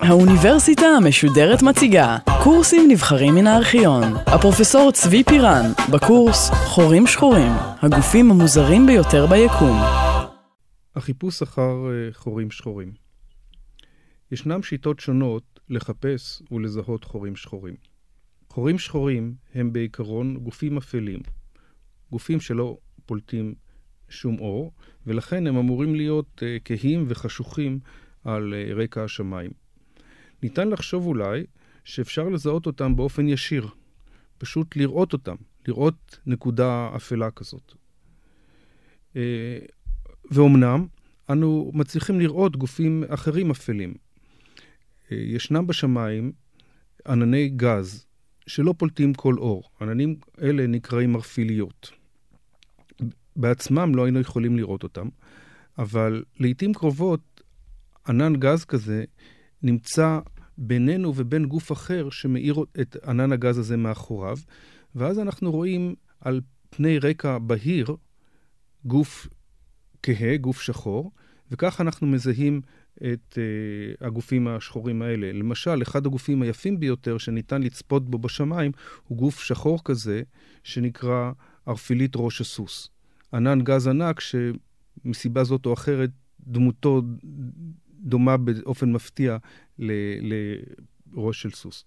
האוניברסיטה המשודרת מציגה קורסים נבחרים מן הארכיון. הפרופסור צבי פירן, בקורס חורים שחורים, הגופים המוזרים ביותר ביקום. החיפוש אחר אה, חורים שחורים. ישנם שיטות שונות לחפש ולזהות חורים שחורים. חורים שחורים הם בעיקרון גופים אפלים, גופים שלא פולטים שום אור, ולכן הם אמורים להיות uh, כהים וחשוכים על uh, רקע השמיים. ניתן לחשוב אולי שאפשר לזהות אותם באופן ישיר, פשוט לראות אותם, לראות נקודה אפלה כזאת. Uh, ואומנם, אנו מצליחים לראות גופים אחרים אפלים. ישנם בשמיים ענני גז שלא פולטים כל אור. עננים אלה נקראים מרפיליות. בעצמם לא היינו יכולים לראות אותם, אבל לעיתים קרובות ענן גז כזה נמצא בינינו ובין גוף אחר שמאיר את ענן הגז הזה מאחוריו, ואז אנחנו רואים על פני רקע בהיר גוף כהה, גוף שחור, וכך אנחנו מזהים את uh, הגופים השחורים האלה. למשל, אחד הגופים היפים ביותר שניתן לצפות בו בשמיים הוא גוף שחור כזה, שנקרא ערפילית ראש הסוס. ענן גז ענק שמסיבה זאת או אחרת דמותו דומה באופן מפתיע לראש של סוס.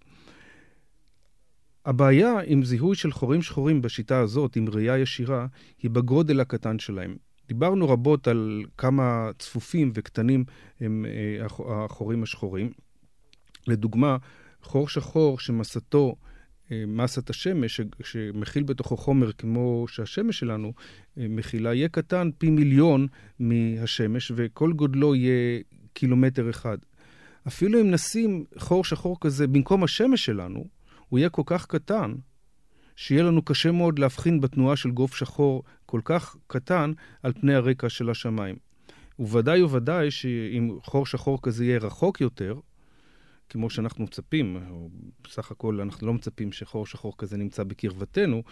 הבעיה עם זיהוי של חורים שחורים בשיטה הזאת, עם ראייה ישירה, היא בגודל הקטן שלהם. דיברנו רבות על כמה צפופים וקטנים הם אה, החורים השחורים. לדוגמה, חור שחור שמסתו מסת השמש, שמכיל בתוכו חומר כמו שהשמש שלנו אה, מכילה, יהיה קטן פי מיליון מהשמש, וכל גודלו יהיה קילומטר אחד. אפילו אם נשים חור שחור כזה במקום השמש שלנו, הוא יהיה כל כך קטן, שיהיה לנו קשה מאוד להבחין בתנועה של גוף שחור כל כך קטן על פני הרקע של השמיים. וודאי וודאי שאם חור שחור כזה יהיה רחוק יותר, כמו שאנחנו מצפים, או בסך הכל אנחנו לא מצפים שחור שחור כזה נמצא בקרבתנו,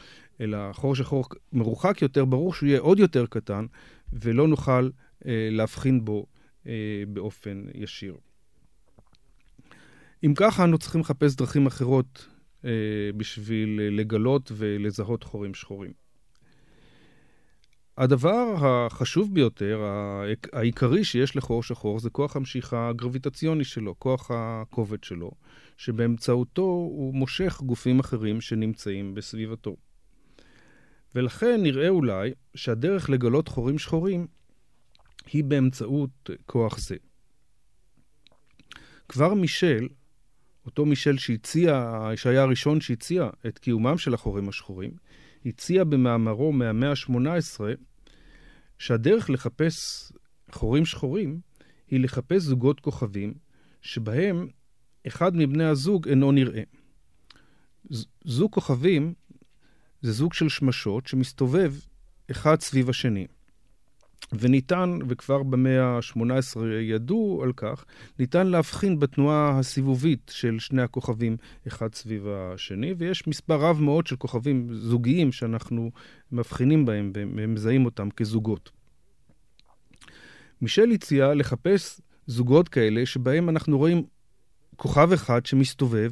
אלא חור שחור מרוחק יותר, ברור שהוא יהיה עוד יותר קטן, ולא נוכל אה, להבחין בו אה, באופן ישיר. אם ככה, אנו צריכים לחפש דרכים אחרות אה, בשביל לגלות ולזהות חורים שחורים. הדבר החשוב ביותר, העיקרי שיש לחור שחור, זה כוח המשיכה הגרביטציוני שלו, כוח הכובד שלו, שבאמצעותו הוא מושך גופים אחרים שנמצאים בסביבתו. ולכן נראה אולי שהדרך לגלות חורים שחורים היא באמצעות כוח זה. כבר מישל, אותו מישל שהציע, שהיה הראשון שהציע את קיומם של החורים השחורים, הציע במאמרו מהמאה ה-18 שהדרך לחפש חורים שחורים היא לחפש זוגות כוכבים שבהם אחד מבני הזוג אינו נראה. זוג כוכבים זה זוג של שמשות שמסתובב אחד סביב השני. וניתן, וכבר במאה ה-18 ידעו על כך, ניתן להבחין בתנועה הסיבובית של שני הכוכבים אחד סביב השני, ויש מספר רב מאוד של כוכבים זוגיים שאנחנו מבחינים בהם ומזהים אותם כזוגות. מישל הציע לחפש זוגות כאלה שבהם אנחנו רואים כוכב אחד שמסתובב,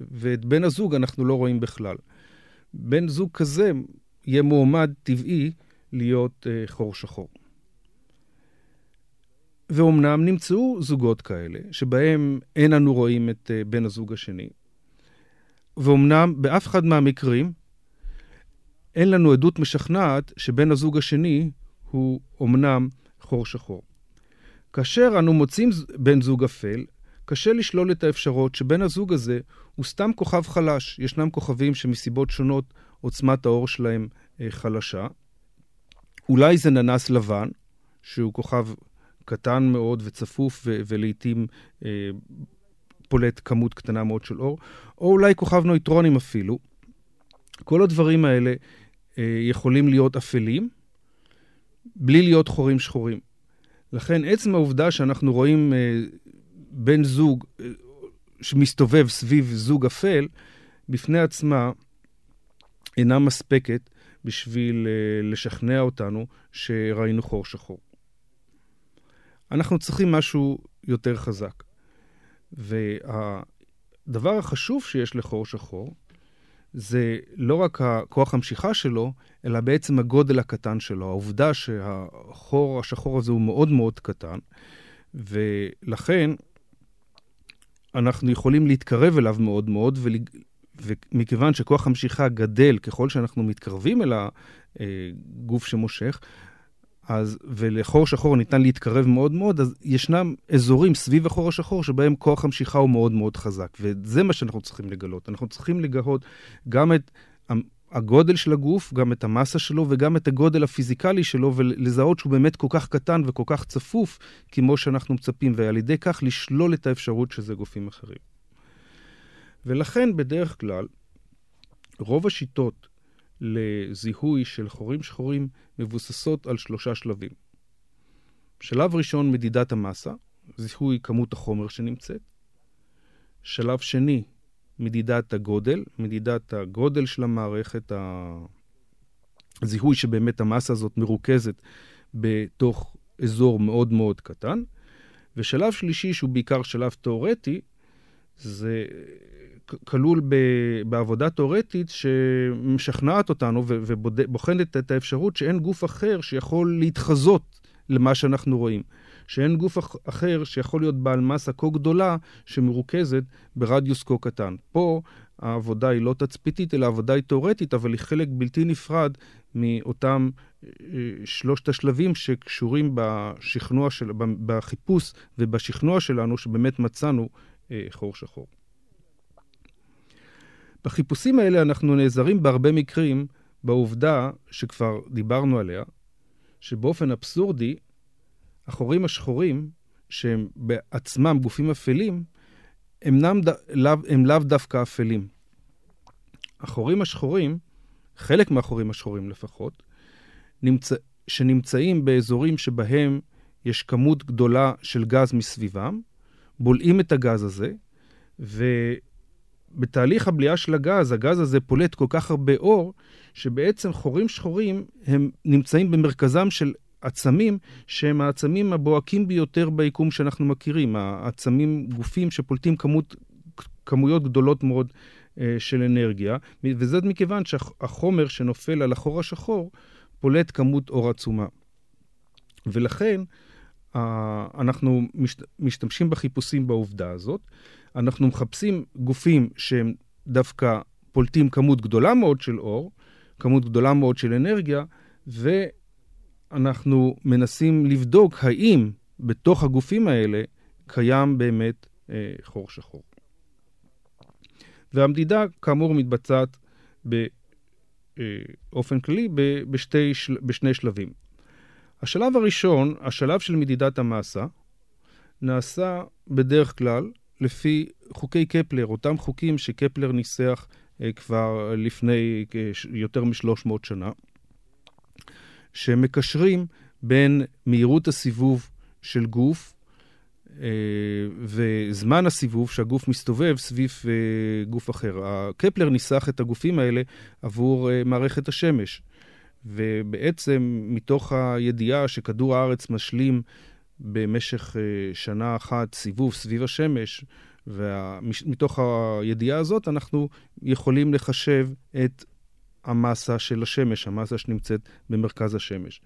ואת בן הזוג אנחנו לא רואים בכלל. בן זוג כזה יהיה מועמד טבעי להיות uh, חור שחור. ואומנם נמצאו זוגות כאלה, שבהם אין אנו רואים את uh, בן הזוג השני. ואומנם באף אחד מהמקרים אין לנו עדות משכנעת שבן הזוג השני הוא אומנם חור שחור. כאשר אנו מוצאים בן זוג אפל, קשה לשלול את האפשרות שבן הזוג הזה הוא סתם כוכב חלש. ישנם כוכבים שמסיבות שונות עוצמת האור שלהם אה, חלשה. אולי זה ננס לבן, שהוא כוכב קטן מאוד וצפוף ו- ולעיתים אה, פולט כמות קטנה מאוד של אור, או אולי כוכב נויטרונים אפילו. כל הדברים האלה אה, יכולים להיות אפלים, בלי להיות חורים שחורים. לכן עצם העובדה שאנחנו רואים אה, בן זוג אה, שמסתובב סביב זוג אפל, בפני עצמה אינה מספקת בשביל לשכנע אותנו שראינו חור שחור. אנחנו צריכים משהו יותר חזק. והדבר החשוב שיש לחור שחור זה לא רק הכוח המשיכה שלו, אלא בעצם הגודל הקטן שלו. העובדה שהחור השחור הזה הוא מאוד מאוד קטן, ולכן אנחנו יכולים להתקרב אליו מאוד מאוד, ומכיוון שכוח המשיכה גדל ככל שאנחנו מתקרבים אל הגוף שמושך, אז, ולחור שחור ניתן להתקרב מאוד מאוד, אז ישנם אזורים סביב החור השחור שבהם כוח המשיכה הוא מאוד מאוד חזק, וזה מה שאנחנו צריכים לגלות. אנחנו צריכים לגלות גם את הגודל של הגוף, גם את המסה שלו וגם את הגודל הפיזיקלי שלו, ולזהות שהוא באמת כל כך קטן וכל כך צפוף כמו שאנחנו מצפים, ועל ידי כך לשלול את האפשרות שזה גופים אחרים. ולכן בדרך כלל, רוב השיטות לזיהוי של חורים שחורים מבוססות על שלושה שלבים. שלב ראשון, מדידת המסה, זיהוי כמות החומר שנמצאת. שלב שני, מדידת הגודל, מדידת הגודל של המערכת, הזיהוי שבאמת המסה הזאת מרוכזת בתוך אזור מאוד מאוד קטן. ושלב שלישי, שהוא בעיקר שלב תאורטי, זה כלול בעבודה תאורטית שמשכנעת אותנו ובוחנת את האפשרות שאין גוף אחר שיכול להתחזות למה שאנחנו רואים. שאין גוף אחר שיכול להיות בעל מסה כה גדולה שמרוכזת ברדיוס כה קטן. פה העבודה היא לא תצפיתית, אלא העבודה היא תאורטית, אבל היא חלק בלתי נפרד מאותם אה, שלושת השלבים שקשורים בשכנוע של, בחיפוש ובשכנוע שלנו, שבאמת מצאנו אה, חור שחור. בחיפושים האלה אנחנו נעזרים בהרבה מקרים בעובדה שכבר דיברנו עליה, שבאופן אבסורדי, החורים השחורים, שהם בעצמם גופים אפלים, הם, נם, לאו, הם לאו דווקא אפלים. החורים השחורים, חלק מהחורים השחורים לפחות, נמצא, שנמצאים באזורים שבהם יש כמות גדולה של גז מסביבם, בולעים את הגז הזה, ו... בתהליך הבליעה של הגז, הגז הזה פולט כל כך הרבה אור, שבעצם חורים שחורים הם נמצאים במרכזם של עצמים שהם העצמים הבוהקים ביותר ביקום שאנחנו מכירים, העצמים, גופים שפולטים כמות, כמויות גדולות מאוד אה, של אנרגיה, וזאת מכיוון שהחומר שנופל על החור השחור פולט כמות אור עצומה. ולכן אה, אנחנו משתמשים בחיפושים בעובדה הזאת. אנחנו מחפשים גופים שהם דווקא פולטים כמות גדולה מאוד של אור, כמות גדולה מאוד של אנרגיה, ואנחנו מנסים לבדוק האם בתוך הגופים האלה קיים באמת אה, חור שחור. והמדידה, כאמור, מתבצעת באופן אה, כללי בשתי, בשני שלבים. השלב הראשון, השלב של מדידת המסה, נעשה בדרך כלל לפי חוקי קפלר, אותם חוקים שקפלר ניסח אה, כבר לפני יותר מ-300 שנה, שמקשרים בין מהירות הסיבוב של גוף אה, וזמן הסיבוב שהגוף מסתובב סביב אה, גוף אחר. קפלר ניסח את הגופים האלה עבור מערכת השמש. ובעצם מתוך הידיעה שכדור הארץ משלים במשך אה, שנה אחת סיבוב סביב השמש, ומתוך הידיעה הזאת אנחנו יכולים לחשב את המסה של השמש, המסה שנמצאת במרכז השמש.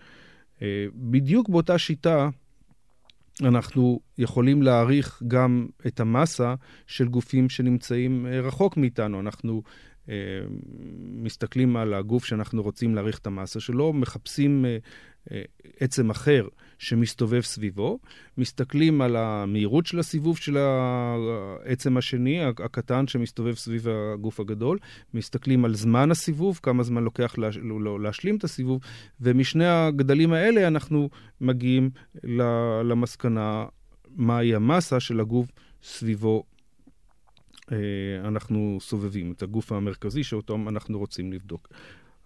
אה, בדיוק באותה שיטה אנחנו יכולים להעריך גם את המסה של גופים שנמצאים אה, רחוק מאיתנו. אנחנו מסתכלים על הגוף שאנחנו רוצים להעריך את המסה שלו, מחפשים עצם אחר שמסתובב סביבו, מסתכלים על המהירות של הסיבוב של העצם השני, הקטן שמסתובב סביב הגוף הגדול, מסתכלים על זמן הסיבוב, כמה זמן לוקח לה, לא, להשלים את הסיבוב, ומשני הגדלים האלה אנחנו מגיעים למסקנה מהי המסה של הגוף סביבו אה, אנחנו סובבים, את הגוף המרכזי שאותו אנחנו רוצים לבדוק.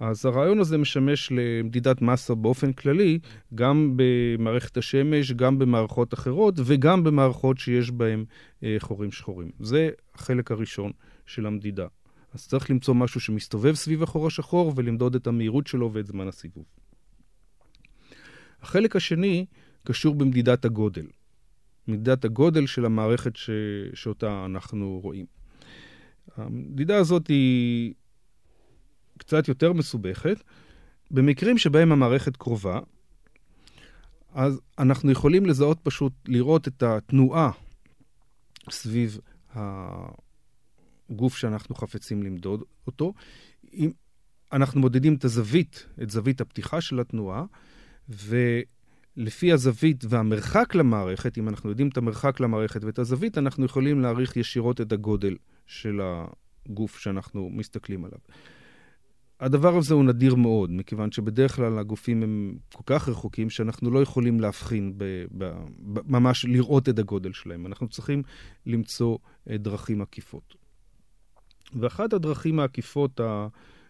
אז הרעיון הזה משמש למדידת מסה באופן כללי, גם במערכת השמש, גם במערכות אחרות וגם במערכות שיש בהן אה, חורים שחורים. זה החלק הראשון של המדידה. אז צריך למצוא משהו שמסתובב סביב החור השחור ולמדוד את המהירות שלו ואת זמן הסיבוב. החלק השני קשור במדידת הגודל. מדידת הגודל של המערכת ש... שאותה אנחנו רואים. המדידה הזאת היא קצת יותר מסובכת. במקרים שבהם המערכת קרובה, אז אנחנו יכולים לזהות פשוט, לראות את התנועה סביב הגוף שאנחנו חפצים למדוד אותו. אם אנחנו מודדים את הזווית, את זווית הפתיחה של התנועה, ולפי הזווית והמרחק למערכת, אם אנחנו יודעים את המרחק למערכת ואת הזווית, אנחנו יכולים להעריך ישירות את הגודל של הגוף שאנחנו מסתכלים עליו. הדבר הזה הוא נדיר מאוד, מכיוון שבדרך כלל הגופים הם כל כך רחוקים שאנחנו לא יכולים להבחין, ב, ב, ב, ממש לראות את הגודל שלהם. אנחנו צריכים למצוא אה, דרכים עקיפות. ואחת הדרכים העקיפות ה,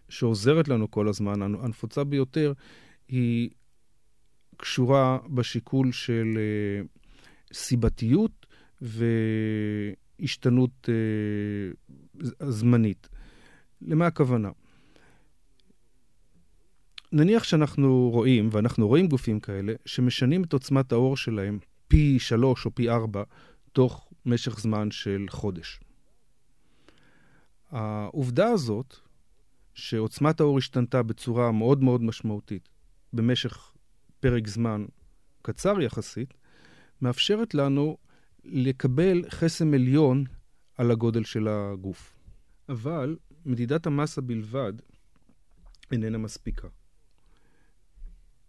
שעוזרת לנו כל הזמן, הנפוצה ביותר, היא קשורה בשיקול של uh, סיבתיות והשתנות uh, זמנית. למה הכוונה? נניח שאנחנו רואים, ואנחנו רואים גופים כאלה, שמשנים את עוצמת האור שלהם פי שלוש או פי ארבע תוך משך זמן של חודש. העובדה הזאת, שעוצמת האור השתנתה בצורה מאוד מאוד משמעותית במשך פרק זמן קצר יחסית, מאפשרת לנו לקבל חסם עליון על הגודל של הגוף. אבל מדידת המסה בלבד איננה מספיקה.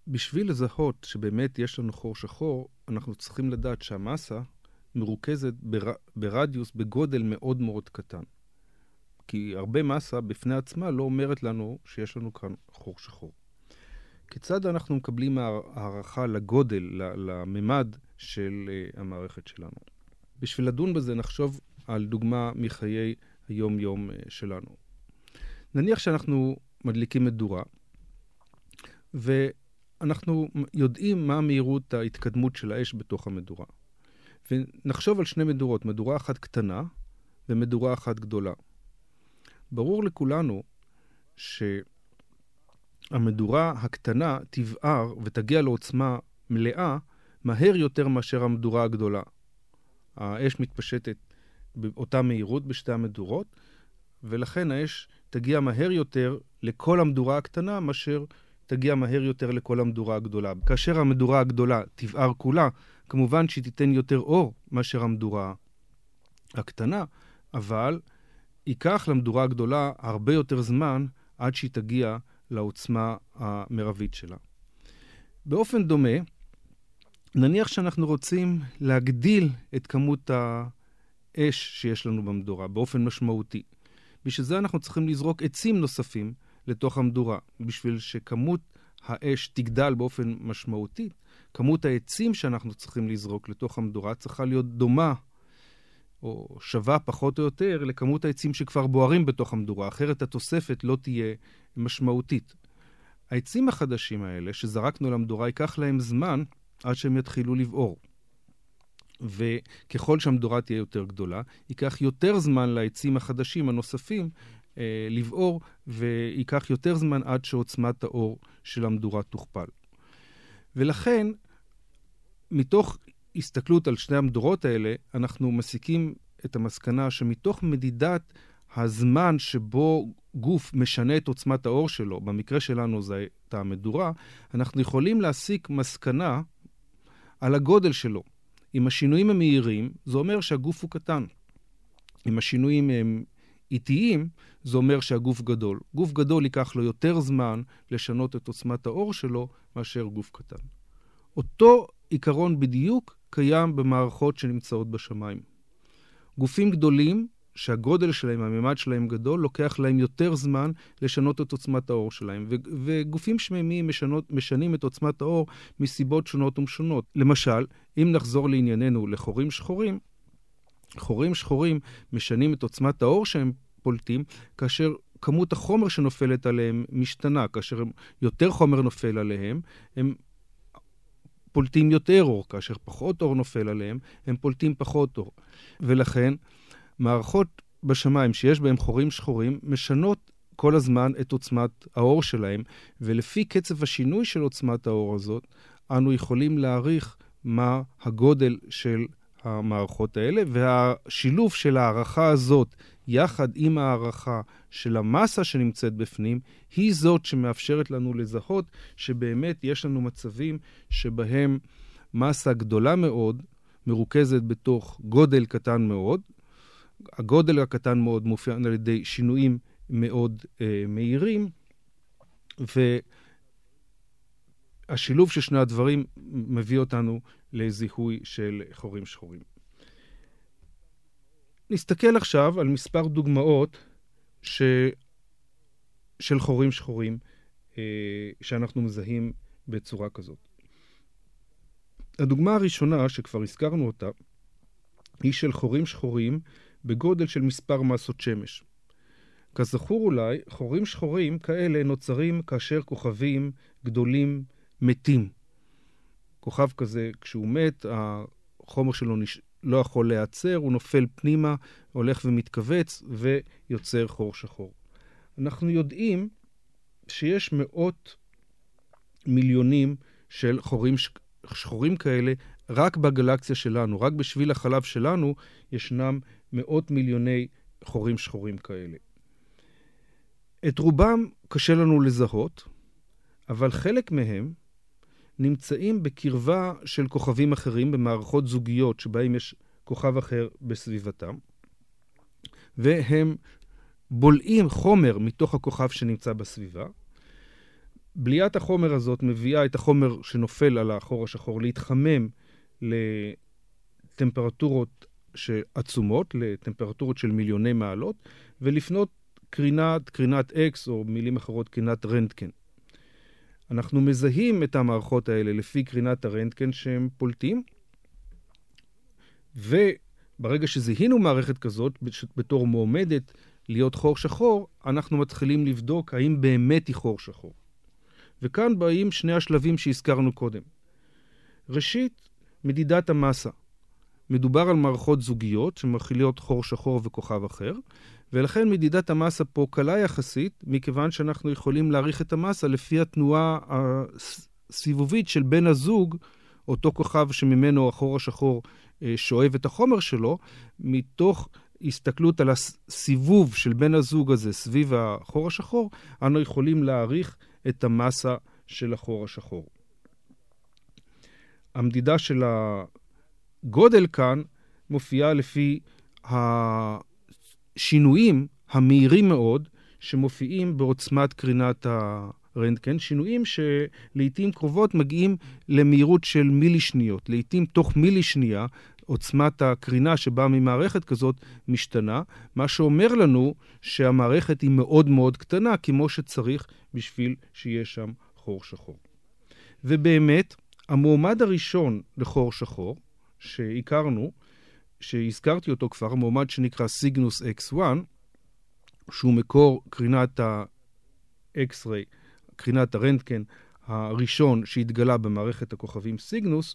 בשביל לזהות שבאמת יש לנו חור שחור, אנחנו צריכים לדעת שהמסה מרוכזת בר... ברדיוס, בגודל מאוד מאוד קטן. כי הרבה מסה בפני עצמה לא אומרת לנו שיש לנו כאן חור שחור. כיצד אנחנו מקבלים הערכה לגודל, לממד של אה, המערכת שלנו? בשביל לדון בזה נחשוב על דוגמה מחיי היום-יום אה, שלנו. נניח שאנחנו מדליקים מדורה, ו... אנחנו יודעים מה מהירות ההתקדמות של האש בתוך המדורה. ונחשוב על שני מדורות, מדורה אחת קטנה ומדורה אחת גדולה. ברור לכולנו שהמדורה הקטנה תבער ותגיע לעוצמה מלאה מהר יותר מאשר המדורה הגדולה. האש מתפשטת באותה מהירות בשתי המדורות, ולכן האש תגיע מהר יותר לכל המדורה הקטנה מאשר תגיע מהר יותר לכל המדורה הגדולה. כאשר המדורה הגדולה תבער כולה, כמובן שהיא תיתן יותר אור מאשר המדורה הקטנה, אבל ייקח למדורה הגדולה הרבה יותר זמן עד שהיא תגיע לעוצמה המרבית שלה. באופן דומה, נניח שאנחנו רוצים להגדיל את כמות האש שיש לנו במדורה באופן משמעותי. בשביל זה אנחנו צריכים לזרוק עצים נוספים לתוך המדורה. בשביל שכמות האש תגדל באופן משמעותי, כמות העצים שאנחנו צריכים לזרוק לתוך המדורה צריכה להיות דומה או שווה פחות או יותר לכמות העצים שכבר בוערים בתוך המדורה, אחרת התוספת לא תהיה משמעותית. העצים החדשים האלה שזרקנו למדורה, ייקח להם זמן עד שהם יתחילו לבעור. וככל שהמדורה תהיה יותר גדולה, ייקח יותר זמן לעצים החדשים הנוספים אה, לבעור, וייקח יותר זמן עד שעוצמת האור של המדורה תוכפל. ולכן, מתוך הסתכלות על שני המדורות האלה, אנחנו מסיקים את המסקנה שמתוך מדידת הזמן שבו גוף משנה את עוצמת האור שלו, במקרה שלנו זו הייתה המדורה, אנחנו יכולים להסיק מסקנה על הגודל שלו. אם השינויים הם מהירים, זה אומר שהגוף הוא קטן. אם השינויים הם איטיים, זה אומר שהגוף גדול. גוף גדול ייקח לו יותר זמן לשנות את עוצמת האור שלו מאשר גוף קטן. אותו עיקרון בדיוק קיים במערכות שנמצאות בשמיים. גופים גדולים, שהגודל שלהם, הממד שלהם גדול, לוקח להם יותר זמן לשנות את עוצמת האור שלהם. ו- וגופים שמימיים משנות, משנים את עוצמת האור מסיבות שונות ומשונות. למשל, אם נחזור לענייננו לחורים שחורים, חורים שחורים משנים את עוצמת האור שהם פולטים, כאשר כמות החומר שנופלת עליהם משתנה. כאשר יותר חומר נופל עליהם, הם פולטים יותר אור. כאשר פחות אור נופל עליהם, הם פולטים פחות אור. ולכן, מערכות בשמיים שיש בהם חורים שחורים משנות כל הזמן את עוצמת האור שלהם, ולפי קצב השינוי של עוצמת האור הזאת, אנו יכולים להעריך מה הגודל של המערכות האלה, והשילוב של ההערכה הזאת יחד עם ההערכה של המסה שנמצאת בפנים, היא זאת שמאפשרת לנו לזהות שבאמת יש לנו מצבים שבהם מסה גדולה מאוד מרוכזת בתוך גודל קטן מאוד. הגודל הקטן מאוד מופיע על ידי שינויים מאוד אה, מהירים, והשילוב של שני הדברים מביא אותנו לזיהוי של חורים שחורים. נסתכל עכשיו על מספר דוגמאות ש... של חורים שחורים אה, שאנחנו מזהים בצורה כזאת. הדוגמה הראשונה, שכבר הזכרנו אותה, היא של חורים שחורים בגודל של מספר מסות שמש. כזכור אולי, חורים שחורים כאלה נוצרים כאשר כוכבים גדולים מתים. כוכב כזה, כשהוא מת, החומר שלו נש... לא יכול להיעצר, הוא נופל פנימה, הולך ומתכווץ ויוצר חור שחור. אנחנו יודעים שיש מאות מיליונים של חורים שחורים כאלה רק בגלקסיה שלנו, רק בשביל החלב שלנו ישנם מאות מיליוני חורים שחורים כאלה. את רובם קשה לנו לזהות, אבל חלק מהם נמצאים בקרבה של כוכבים אחרים במערכות זוגיות שבהם יש כוכב אחר בסביבתם, והם בולעים חומר מתוך הכוכב שנמצא בסביבה. בליית החומר הזאת מביאה את החומר שנופל על החור השחור להתחמם לטמפרטורות עצומות, לטמפרטורות של מיליוני מעלות, ולפנות קרינת, קרינת אקס, או מילים אחרות, קרינת רנטקן. אנחנו מזהים את המערכות האלה לפי קרינת הרנטקן שהם פולטים, וברגע שזיהינו מערכת כזאת בתור מועמדת להיות חור שחור, אנחנו מתחילים לבדוק האם באמת היא חור שחור. וכאן באים שני השלבים שהזכרנו קודם. ראשית, מדידת המסה. מדובר על מערכות זוגיות שמכילות חור שחור וכוכב אחר, ולכן מדידת המסה פה קלה יחסית, מכיוון שאנחנו יכולים להעריך את המסה לפי התנועה הסיבובית של בן הזוג, אותו כוכב שממנו החור השחור אה, שואב את החומר שלו, מתוך הסתכלות על הסיבוב של בן הזוג הזה סביב החור השחור, אנו יכולים להעריך את המסה של החור השחור. המדידה של הגודל כאן מופיעה לפי השינויים המהירים מאוד שמופיעים בעוצמת קרינת הרנטגן, שינויים שלעיתים קרובות מגיעים למהירות של מילי שניות. לעיתים תוך מילי שנייה עוצמת הקרינה שבאה ממערכת כזאת משתנה, מה שאומר לנו שהמערכת היא מאוד מאוד קטנה, כמו שצריך בשביל שיהיה שם חור שחור. ובאמת, המועמד הראשון לחור שחור, שהכרנו, שהזכרתי אותו כבר, מועמד שנקרא סיגנוס X1, שהוא מקור קרינת ה-X-ray, קרינת הרנטקן הראשון שהתגלה במערכת הכוכבים סיגנוס,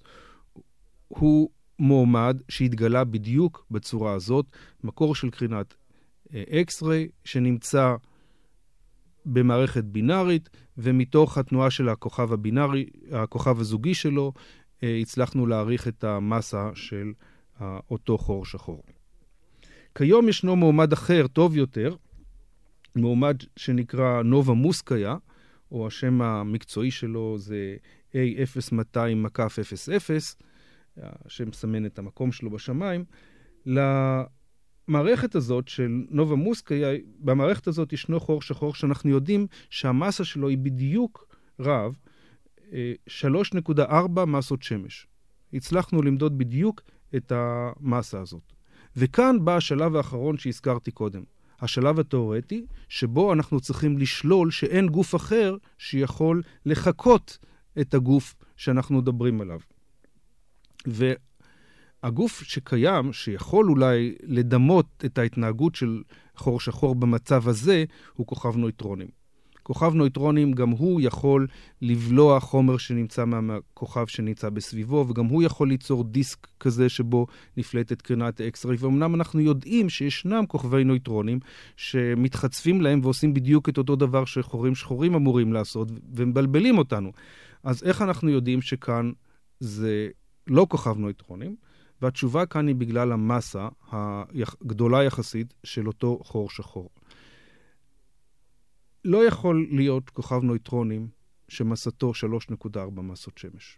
הוא מועמד שהתגלה בדיוק בצורה הזאת, מקור של קרינת X-ray שנמצא במערכת בינארית, ומתוך התנועה של הכוכב הבינארי, הכוכב הזוגי שלו, אה, הצלחנו להעריך את המסה של אותו חור שחור. כיום ישנו מועמד אחר, טוב יותר, מועמד שנקרא נובה מוסקיה, או השם המקצועי שלו זה A0200-00, שמסמן את המקום שלו בשמיים. למערכת הזאת של נובה מוסקיה, במערכת הזאת ישנו חור שחור שאנחנו יודעים שהמסה שלו היא בדיוק רב 3.4 מסות שמש. הצלחנו למדוד בדיוק את המסה הזאת. וכאן בא השלב האחרון שהזכרתי קודם. השלב התאורטי, שבו אנחנו צריכים לשלול שאין גוף אחר שיכול לחקות את הגוף שאנחנו מדברים עליו. והגוף שקיים, שיכול אולי לדמות את ההתנהגות של חור שחור במצב הזה, הוא כוכב נויטרונים. כוכב נויטרונים, גם הוא יכול לבלוע חומר שנמצא מהכוכב שנמצא בסביבו, וגם הוא יכול ליצור דיסק כזה שבו נפלטת קרינת אקס-ריי. ואומנם אנחנו יודעים שישנם כוכבי נויטרונים שמתחצפים להם ועושים בדיוק את אותו דבר שחורים שחורים אמורים לעשות, ומבלבלים אותנו. אז איך אנחנו יודעים שכאן זה לא כוכב נויטרונים? והתשובה כאן היא בגלל המסה הגדולה יחסית של אותו חור שחור. לא יכול להיות כוכב נויטרונים שמסתו 3.4 מסות שמש.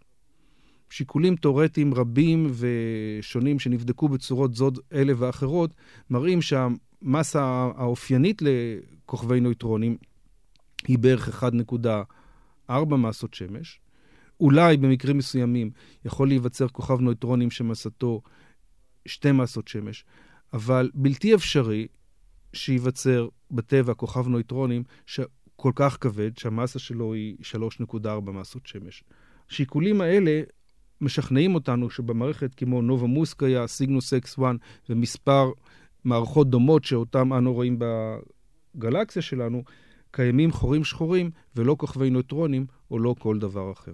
שיקולים תאורטיים רבים ושונים שנבדקו בצורות זוד אלה ואחרות, מראים שהמסה האופיינית לכוכבי נויטרונים היא בערך 1.4 מסות שמש, אולי במקרים מסוימים יכול להיווצר כוכב נויטרונים שמסתו שתי מסות שמש, אבל בלתי אפשרי שייווצר בטבע כוכב נויטרונים שכל כך כבד, שהמסה שלו היא 3.4 מסות שמש. השיקולים האלה משכנעים אותנו שבמערכת כמו נובה מוסקיה, סיגנוס אקס 1 ומספר מערכות דומות שאותן אנו רואים בגלקסיה שלנו, קיימים חורים שחורים ולא כוכבי נויטרונים או לא כל דבר אחר.